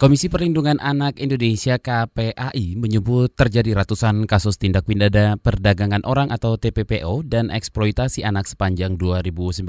Komisi Perlindungan Anak Indonesia KPAI menyebut terjadi ratusan kasus tindak pidana perdagangan orang atau TPPO dan eksploitasi anak sepanjang 2019.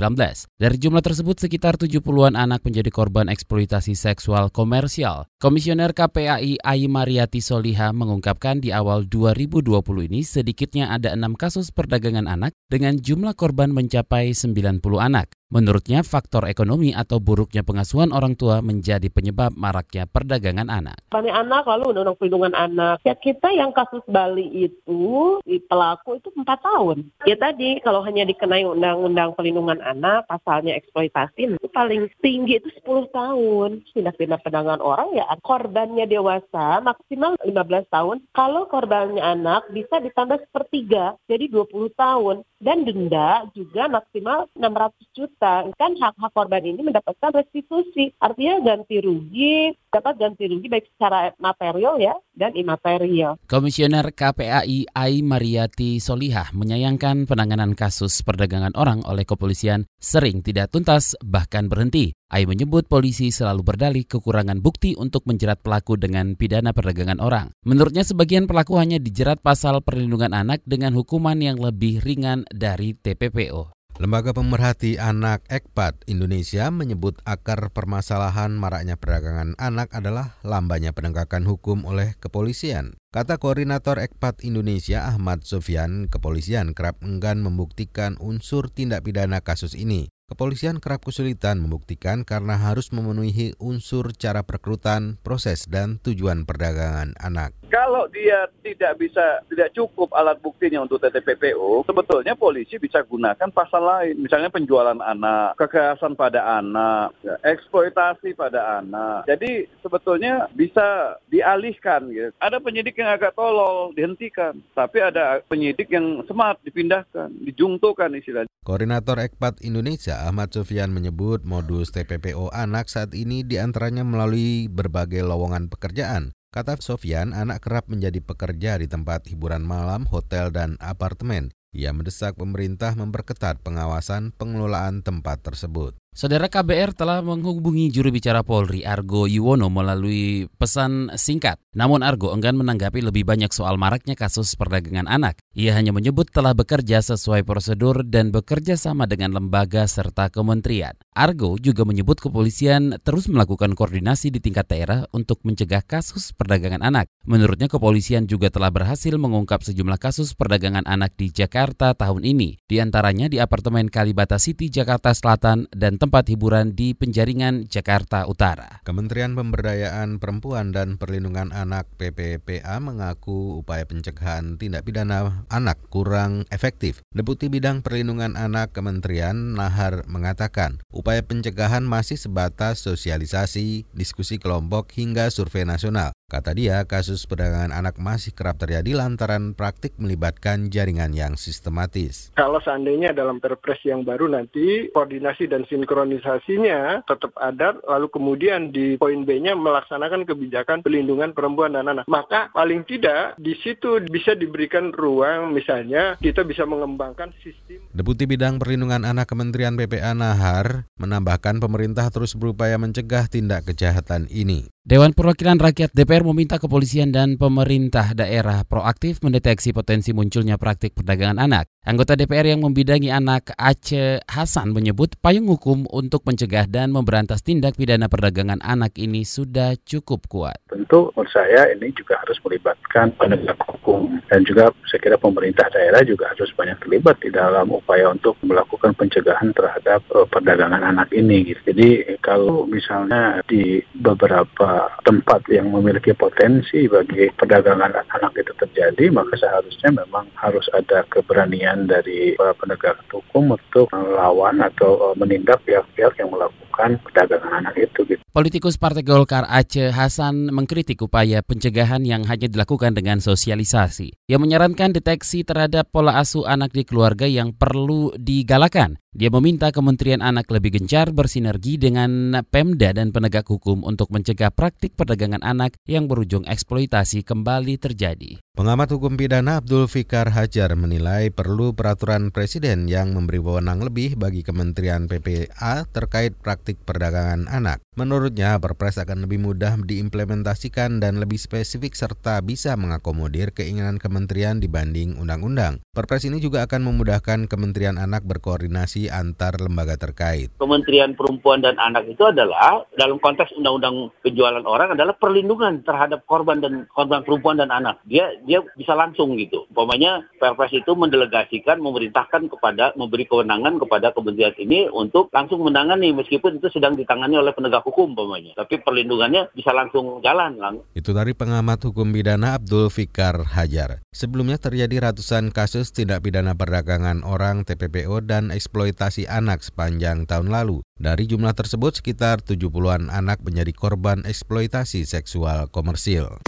Dari jumlah tersebut sekitar 70-an anak menjadi korban eksploitasi seksual komersial. Komisioner KPAI Ai Mariati Soliha mengungkapkan di awal 2020 ini sedikitnya ada enam kasus perdagangan anak dengan jumlah korban mencapai 90 anak. Menurutnya, faktor ekonomi atau buruknya pengasuhan orang tua menjadi penyebab maraknya perdagangan anak. Banyak anak lalu undang-undang perlindungan anak. Ya kita yang kasus Bali itu di pelaku itu empat tahun. Ya tadi kalau hanya dikenai undang-undang perlindungan anak pasalnya eksploitasi itu paling tinggi itu 10 tahun. Tindak pidana perdagangan orang ya korbannya dewasa maksimal 15 tahun. Kalau korbannya anak bisa ditambah sepertiga jadi 20 tahun dan denda juga maksimal 600 juta Kan hak-hak korban ini mendapatkan restitusi. Artinya ganti rugi, dapat ganti rugi baik secara material ya dan imaterial. Komisioner KPAI Ai Mariati Solihah menyayangkan penanganan kasus perdagangan orang oleh kepolisian sering tidak tuntas bahkan berhenti. Ai menyebut polisi selalu berdalih kekurangan bukti untuk menjerat pelaku dengan pidana perdagangan orang. Menurutnya sebagian pelaku hanya dijerat pasal perlindungan anak dengan hukuman yang lebih ringan dari TPPO. Lembaga Pemerhati Anak Ekpat Indonesia menyebut akar permasalahan maraknya perdagangan anak adalah lambannya penegakan hukum oleh kepolisian. Kata Koordinator Ekpat Indonesia Ahmad Sofian, kepolisian kerap enggan membuktikan unsur tindak pidana kasus ini. Kepolisian kerap kesulitan membuktikan karena harus memenuhi unsur cara perekrutan, proses, dan tujuan perdagangan anak. Kalau dia tidak bisa, tidak cukup alat buktinya untuk TTPPO, sebetulnya polisi bisa gunakan pasal lain. Misalnya penjualan anak, kekerasan pada anak, ya, eksploitasi pada anak. Jadi sebetulnya bisa dialihkan. Gitu. Ada penyidik yang agak tolol, dihentikan. Tapi ada penyidik yang smart, dipindahkan, dijungtukan istilahnya. Koordinator Ekpat Indonesia Ahmad Sufyan menyebut modus TPPO anak saat ini di antaranya melalui berbagai lowongan pekerjaan. Kata Sofyan, anak kerap menjadi pekerja di tempat hiburan malam, hotel, dan apartemen. Ia mendesak pemerintah memperketat pengawasan pengelolaan tempat tersebut. Saudara KBR telah menghubungi juru bicara Polri Argo Yuwono melalui pesan singkat. Namun Argo enggan menanggapi lebih banyak soal maraknya kasus perdagangan anak. Ia hanya menyebut telah bekerja sesuai prosedur dan bekerja sama dengan lembaga serta kementerian. Argo juga menyebut kepolisian terus melakukan koordinasi di tingkat daerah untuk mencegah kasus perdagangan anak. Menurutnya kepolisian juga telah berhasil mengungkap sejumlah kasus perdagangan anak di Jakarta tahun ini. Di antaranya di apartemen Kalibata City, Jakarta Selatan dan tempat hiburan di Penjaringan, Jakarta Utara. Kementerian Pemberdayaan Perempuan dan Perlindungan Anak PPPA mengaku upaya pencegahan tindak pidana anak kurang efektif. Deputi Bidang Perlindungan Anak Kementerian Nahar mengatakan, upaya pencegahan masih sebatas sosialisasi, diskusi kelompok hingga survei nasional. Kata dia, kasus perdagangan anak masih kerap terjadi lantaran praktik melibatkan jaringan yang sistematis. Kalau seandainya dalam perpres yang baru nanti koordinasi dan sinkronisasinya tetap ada, lalu kemudian di poin B-nya melaksanakan kebijakan pelindungan perempuan dan anak. Maka paling tidak di situ bisa diberikan ruang misalnya kita bisa mengembangkan sistem. Deputi Bidang Perlindungan Anak Kementerian PPA Nahar menambahkan pemerintah terus berupaya mencegah tindak kejahatan ini. Dewan Perwakilan Rakyat DPR meminta kepolisian dan pemerintah daerah proaktif mendeteksi potensi munculnya praktik perdagangan anak. Anggota DPR yang membidangi anak Aceh Hasan menyebut payung hukum untuk mencegah dan memberantas tindak pidana perdagangan anak ini sudah cukup kuat. Tentu menurut saya ini juga harus melibatkan penegak hukum dan juga saya kira pemerintah daerah juga harus banyak terlibat di dalam upaya untuk melakukan pencegahan terhadap uh, perdagangan anak ini. Gitu. Jadi kalau misalnya di beberapa tempat yang memiliki potensi bagi perdagangan anak itu terjadi, maka seharusnya memang harus ada keberanian keberanian dari penegak hukum untuk melawan atau eh, menindak pihak-pihak yang melakukan perdagangan anak itu. Gitu. Politikus Partai Golkar Aceh Hasan mengkritik upaya pencegahan yang hanya dilakukan dengan sosialisasi. Ia menyarankan deteksi terhadap pola asuh anak di keluarga yang perlu digalakan. Dia meminta Kementerian Anak lebih gencar bersinergi dengan Pemda dan penegak hukum untuk mencegah praktik perdagangan anak yang berujung eksploitasi kembali terjadi. Pengamat hukum pidana Abdul Fikar Hajar menilai perlu peraturan presiden yang memberi wewenang lebih bagi Kementerian PPA terkait praktik perdagangan anak. Menurutnya, Perpres akan lebih mudah diimplementasikan dan lebih spesifik serta bisa mengakomodir keinginan kementerian dibanding undang-undang. Perpres ini juga akan memudahkan Kementerian Anak berkoordinasi antar lembaga terkait. Kementerian Perempuan dan Anak itu adalah dalam konteks undang-undang penjualan orang adalah perlindungan terhadap korban dan korban perempuan dan anak. Dia dia bisa langsung gitu. Umpamanya Perpres itu mendelegasikan, memerintahkan kepada, memberi kewenangan kepada kementerian ini untuk langsung menangani meskipun itu sedang ditangani oleh penegak hukum umpamanya. Tapi perlindungannya bisa langsung jalan. Lang. Itu dari pengamat hukum pidana Abdul Fikar Hajar. Sebelumnya terjadi ratusan kasus tindak pidana perdagangan orang TPPO dan eksploitasi anak sepanjang tahun lalu. Dari jumlah tersebut sekitar 70-an anak menjadi korban eksploitasi seksual komersil.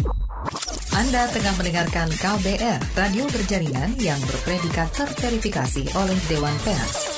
Anda tengah mendengarkan KBR, radio berjaringan yang berpredikat terverifikasi oleh Dewan Pers.